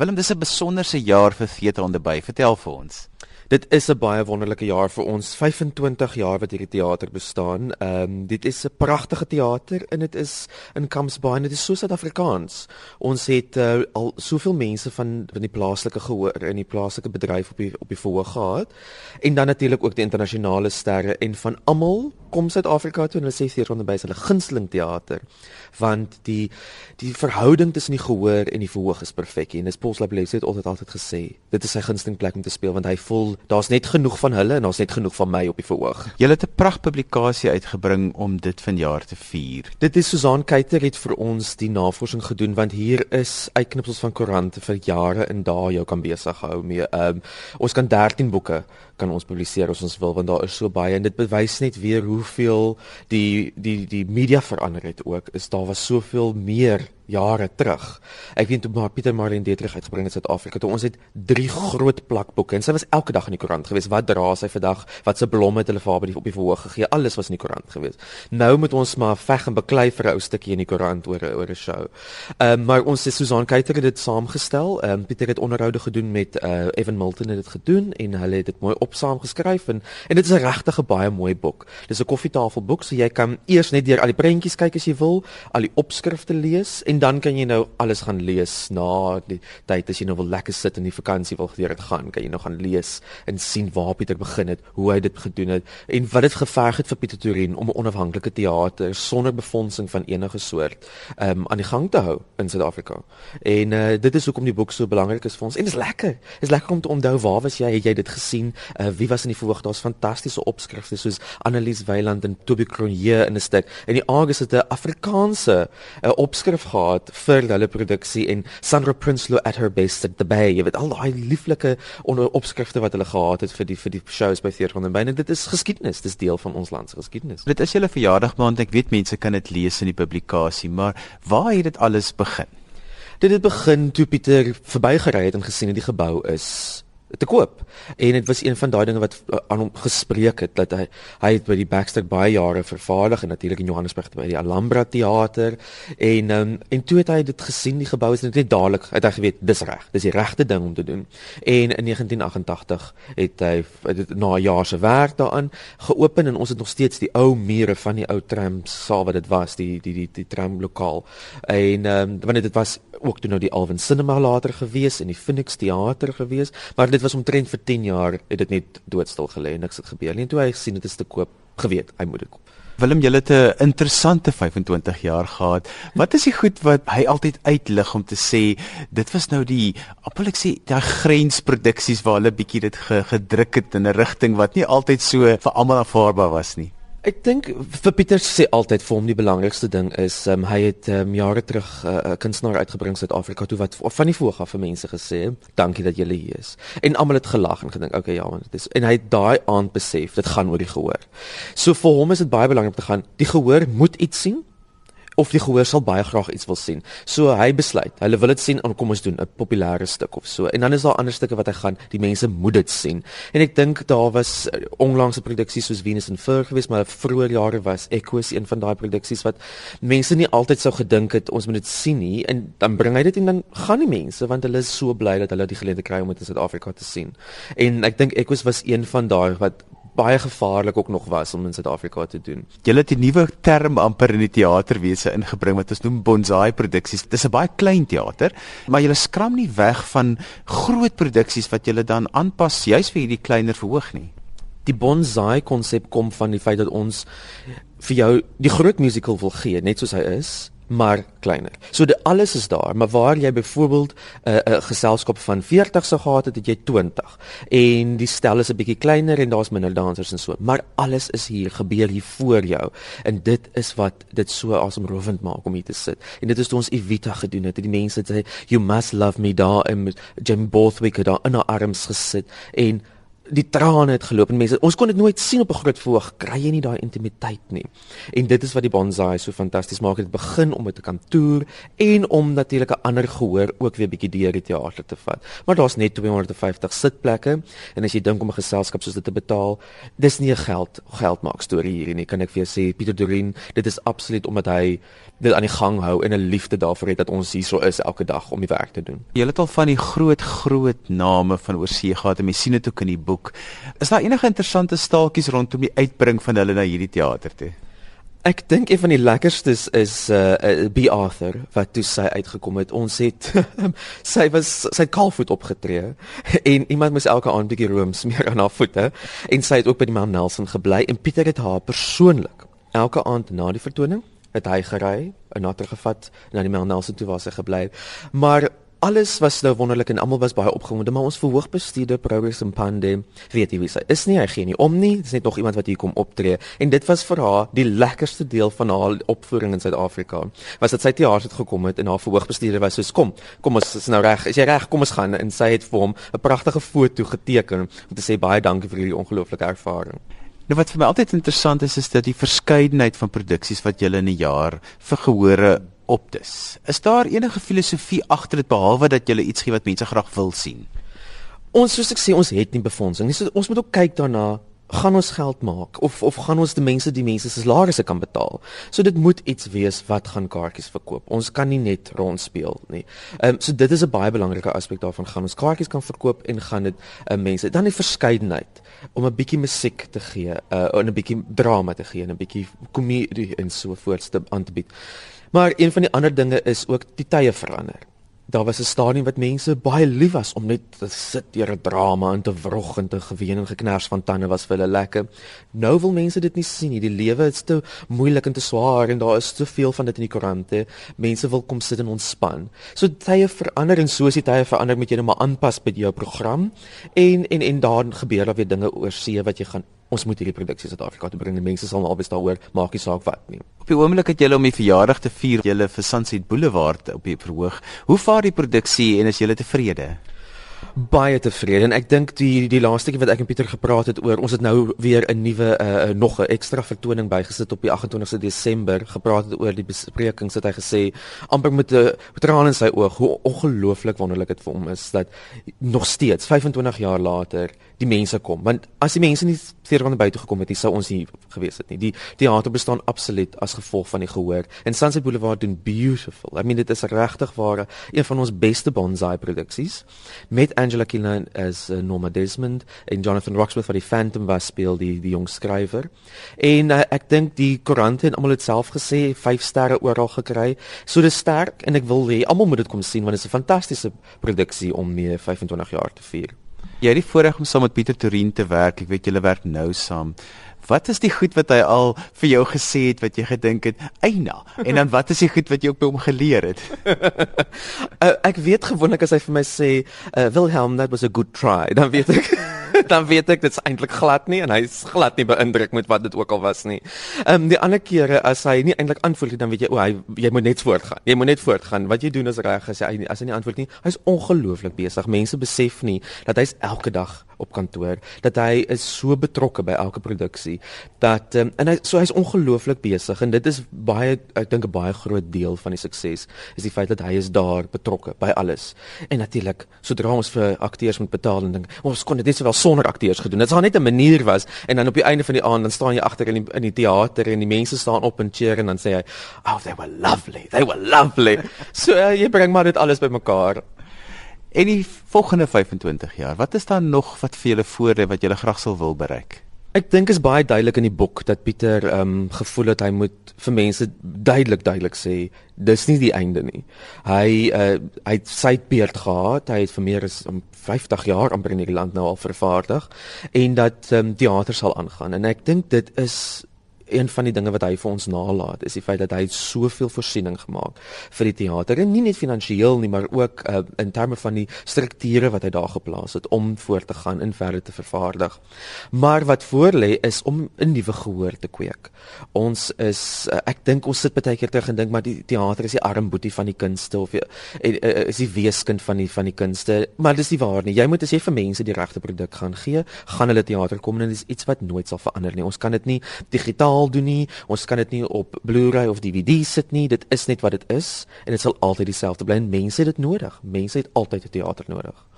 Willem, dis 'n besonderse jaar vir Theater on the Bay. Vertel vir ons. Dit is 'n baie wonderlike jaar vir ons. 25 jaar wat hierdie teater bestaan. Ehm um, dit is 'n pragtige teater en dit is in Kamsbaai en dit is so Suid-Afrikaans. Ons het uh, al soveel mense van van die plaaslike gehoor in die plaaslike bedryf op die op die verhoog gehad. En dan natuurlik ook die internasionale sterre en van almal kom Suid-Afrika toe en hulle sê rondom by hulle gunsteling teater want die die verhouding tussen die gehoor en die verhoog is perfek en dis Paul Lablesse het altyd altyd gesê dit is sy gunsteling plek om te speel want hy voel daar's net genoeg van hulle en daar's net genoeg van my op die verhoog. Jy het 'n pragtpublikasie uitgebring om dit vanjaar te vier. Dit is Susan Kuyter het vir ons die navorsing gedoen want hier is uitknipsels van koerante vir jare en dae jou kan besig hou mee. Ehm um, ons kan 13 boeke kan ons publiseer as ons wil want daar is so baie en dit bewys net weer hoeveel die die die media verander het ook. Is daar was soveel meer jare terug. Ek weet toe maar Pieter Marlene Dietrich uitgebring het Suid-Afrika. Toe ons het drie groot plakboeke en sy was elke dag in die koerant geweest. Wat dra sy vandag? Wat se blomme het hulle vir haar by die op die verhoog gegee? Alles was in die koerant geweest. Nou moet ons maar veg en beklei vir 'n ou stukkie in die koerant oor oor 'n show. Ehm um, maar ons het Susan Kuyter het dit saamgestel. Ehm um, Pieter het onderhoude gedoen met uh, Evan Milton het dit gedoen en hulle het dit mooi op saamgeskryf en en dit is 'n regtig baie mooi boek. Dis 'n koffietafelboek so jy kan eers net deur al die prentjies kyk as jy wil, al die opskrifte lees en dan kan jy nou alles gaan lees na die tyd as jy nou wil lekker sit in die vakansie wil deur dit gaan, kan jy nou gaan lees en sien waar Pieter begin het, hoe hy dit gedoen het en wat dit geverg het vir Pieter Torin om 'n onafhanklike teater sonder befondsing van enige soort um, aan die gang te hou in Suid-Afrika. En uh, dit is hoekom die boek so belangrik is vir ons en dit is lekker. Dit is lekker om te onthou waar was jy? Het jy dit gesien? Uh, wie was in die verhoog? Daar's fantastiese opskrifte soos Annelies Weiland en Toby Cronje in 'n stuk. En die August het 'n Afrikaanse uh, opskrif gehad gehad vir hulle produksie en Sandra Prinsloo at her best at the bay. Jy weet al daai lieflike onder opskrifte wat hulle gehad het vir die vir die shows by Theater on the Bay. En dit is geskiedenis, dis deel van ons land se geskiedenis. Dit is julle verjaardag maand. Ek weet mense kan dit lees in die publikasie, maar waar het dit alles begin? Dit het begin toe Pieter verbygery het en gesien het die gebou is te koop. En dit was een van daai dinge wat uh, aan hom gespreek het dat hy hy het by die Baxter baie jare vervaardig en natuurlik in Johannesburg by die Alhambra teater en um, en toe het hy dit gesien die gebou is net dadelik het hy geweet dis reg. Dis die regte ding om te doen. En in 1988 het hy dit na 'n jaar se werk daaraan geopen en ons het nog steeds die ou mure van die ou tram saal wat dit was, die die die die tram lokaal. En um, wanneer dit was ook toe nou die Alvin Cinema later gewees en die Phoenix teater gewees, maar dit was omtrent vir 10 jaar het dit net doodstil gelê en niks het gebeur nie. En toe hy gesien dit is te koop, geweet hy moet dit koop. Willem, jy het 'n interessante 25 jaar gehad. Wat is die goed wat hy altyd uitlig om te sê dit was nou die appel ek sê daai grensproduksies waar hulle bietjie dit gedruk het in 'n rigting wat nie altyd so vir almal aanvaarbaar was nie. Ek dink vir Pieter sê altyd vir hom die belangrikste ding is um, hy het um, jare terug eh, 'n uh, kunstenaar uitgebring in Suid-Afrika toe wat van die voorga vir mense gesê dankie dat julle hier is en almal het gelag en gedink okay ja want dit is en hy het daai aand besef dit gaan oor die gehoor. So vir hom is dit baie belangrik om te gaan die gehoor moet iets sien of die gehoor sal baie graag iets wil sien. So hy besluit, hulle wil dit sien en kom ons doen 'n populêre stuk of so. En dan is daar ander stukke wat hy gaan, die mense moet dit sien. En ek dink daar was uh, onlangse produksies soos Venus and Fur gewees, maar vroeër jare was Echoes een van daai produksies wat mense nie altyd sou gedink het ons moet dit sien nie en dan bring hy dit en dan gaan die mense want hulle is so bly dat hulle die geleentheid kry om dit in Suid-Afrika te sien. En ek dink Echoes was een van daai wat baie gevaarlik ook nog was om in Suid-Afrika te doen. Jy het 'n nuwe term amper in die teaterwese ingebring wat ons noem bonsai produksies. Dit is 'n baie klein teater, maar jy skram nie weg van groot produksies wat jy dan aanpas juis vir hierdie kleiner verhoog nie. Die bonsai konsep kom van die feit dat ons vir jou die groot musical wil gee, net soos hy is, maar kleiner. So dit alles is daar, maar waar jy byvoorbeeld 'n uh, 'n uh, geselskap van 40 sou gehad het, het jy 20. En die stel is 'n bietjie kleiner en daar's minder dansers en so, maar alles is hier gebeur hier voor jou. En dit is wat dit so asemrowend maak om hier te sit. En dit is toe ons Evita gedoen het. Die mense sê you must love me daar en Jim Bothwick daar in haar arms gesit en die trane het geloop en mense ons kon dit nooit sien op 'n groot verhoog kry jy nie daai intimiteit nie. En dit is wat die bonsai so fantasties maak dit begin om met 'n kantoor en om natuurlik 'n ander gehoor ook weer bietjie deur die teater te vat. Maar daar's net 250 sitplekke en as jy dink om 'n geselskap soos dit te betaal dis nie 'n geld geld maak storie hierdie nie kan ek vir jou sê. Pieter Dorin dit is absoluut omdat hy dit aan die gang hou en 'n liefde daarvoor het dat ons hierso is elke dag om die werk te doen. Jy het al van die groot groot name van oorsee gehad en mens sien dit ook in die boek. Is daar enige interessante staaltjies rondom die uitbring van hulle na hierdie teater toe? Ek dink een van die lekkerstes is uh, uh B Arthur wat toe sy uitgekom het. Ons het sy was sy het kaalvoet opgetree en iemand moes elke aand bietjie room smeer aan haar voete en sy het ook by die Mount Nelson gebly en Pieter het haar persoonlik elke aand na die vertoning het hy gery en na teruggevat na die Mount Nelson toe waar sy gebly het. Maar alles was nou wonderlik en almal was baie opgewonde, maar ons verhoogbestuurder Progress in Pande, weet jy wie sy is nie, hy gee nie om nie, dis net nog iemand wat hier kom optree en dit was vir haar die lekkerste deel van haar opvoering in Suid-Afrika. Was dit sy teater het gekom het en haar verhoogbestuurder was soos kom, kom ons is nou reg, is jy reg, kom ons gaan en sy het vir hom 'n pragtige foto geteken om te sê baie dankie vir hierdie ongelooflike ervaring. Nou wat vir my altyd interessant is is dat die verskeidenheid van produksies wat jy in 'n jaar vir gehore optes. Is daar enige filosofie agter dit behalwe dat jy iets gee wat mense graag wil sien? Ons soos ek sê, ons het nie befondsing. So, ons moet ook kyk daarna gaan ons geld maak of of gaan ons die mense die mense se salarisse kan betaal. So dit moet iets wees wat gaan kaartjies verkoop. Ons kan nie net rond speel nie. Ehm um, so dit is 'n baie belangrike aspek daarvan gaan ons kaartjies kan verkoop en gaan dit uh, mense dan die verskeidenheid om 'n bietjie musiek te gee, uh, en 'n bietjie drama te gee en 'n bietjie komedie en so voorts te aan te bied. Maar een van die ander dinge is ook die tye verander. Daar was 'n stadium wat mense baie lief was om net te sit deur 'n drama en te wrog en te geween en geknars van tande was vir hulle lekker. Nou wil mense dit nie sien nie. Die lewe is te moeilik en te swaar en daar is te veel van dit in die koerante. Mense wil kom sit en ontspan. So tye verander en soos die tye verander moet jy net nou maar aanpas by jou program en en en daar gebeur daar weer dinge oor see wat jy gaan ons moet hierdie produksie Suid-Afrika toe bring en mense sal albei daaroor maak nie saak wat nie. Op die oomblik het julle om die verjaardag te vier, julle vir Sunset Boulevard op die verhoog. Hoe vaar die produksie en is julle tevrede? baie tevrede en ek dink die die laaste keer wat ek en Pieter gepraat het oor ons het nou weer 'n nuwe uh, nog 'n ekstra vertoning bygesit op die 28ste Desember gepraat het oor die besprekings het hy gesê amper met 'n traan in sy oog hoe ongelooflik wonderlik dit vir hom is dat nog steeds 25 jaar later die mense kom want as die mense nie seker van buite gekom het nie sou ons hier gewees het nie die teater bestaan absoluut as gevolg van die gehoor en Sunset Boulevard doen beautiful i mean dit is regtig ware een van ons beste bonsai produksies met Angela Killian as uh, Norma Desmond en Jonathan Roxworth wat die Phantom was speel die die jong skrywer. En uh, ek dink die koerante het almal dit self gesê 5 sterre oral gekry. So dis sterk en ek wil hê almal moet dit kom sien want dit is 'n fantastiese produksie om mee 25 jaar te vier. Jy het die voorreg om saam met Pieter Torin te werk. Ek weet julle werk nou saam. Wat is die goed wat hy al vir jou gesê het wat jy gedink het, "Eina." En dan wat is die goed wat jy ook by hom geleer het? uh, ek weet gewoonlik as hy vir my sê, uh, "Wilhelm, that was a good try." Dan weet ek dan weet ek dit's eintlik glad nie en hy's glad nie beïndruk met wat dit ook al was nie. Ehm um, die ander kere as hy nie eintlik antwoord nie, dan weet jy o, hy jy moet net voortgaan. Jy moet net voortgaan. Wat jy doen is reg as hy as hy nie antwoord nie. Hy's ongelooflik besig. Mense besef nie dat hy's elke dag op kantoor dat hy is so betrokke by elke produksie dat um, en hy so hy's ongelooflik besig en dit is baie ek dink 'n baie groot deel van die sukses is die feit dat hy is daar betrokke by alles. En natuurlik sodra ons vir akteurs moet betaal en dink ons kon dit net sowel sonder akteurs gedoen dit sou net 'n manier was en dan op die einde van die aand dan staan jy agter in die, in die teater en die mense staan op en cheer en dan sê hy oh they were lovely they were lovely. So uh, jy bring maar dit alles bymekaar En die volgende 25 jaar, wat is daar nog wat vir julle voor lê wat julle graag sal wil bereik? Ek dink is baie duidelik in die boek dat Pieter ehm um, gevoel het hy moet vir mense duidelik duidelik sê dis nie die einde nie. Hy uh, hy het sy beurt gehad, hy het vir meer as um, 50 jaar amper in die land nou al vervaardig en dat ehm um, teater sal aangaan en ek dink dit is een van die dinge wat hy vir ons nalat is die feit dat hy soveel voorsiening gemaak vir die teater en nie net finansiëel nie maar ook uh, in terme van die strukture wat hy daar geplaas het om voort te gaan en verder te vervaardig. Maar wat voor lê is om 'n nuwe gehoor te kweek. Ons is uh, ek dink ons sit baie keer terug en dink maar die teater is die armboetie van die kunste of uh, is die weeskind van die van die kunste, maar dis nie waar nie. Jy moet as jy vir mense die regte produk gaan gee, gaan hulle teater kom en dit is iets wat nooit sal verander nie. Ons kan dit nie digitaal doen nie. Ons kan dit nie op Blu-ray of DVD sit nie. Dit is net wat dit is en dit sal altyd dieselfde bly. Mense het dit nodig. Mense het altyd 'n teater nodig.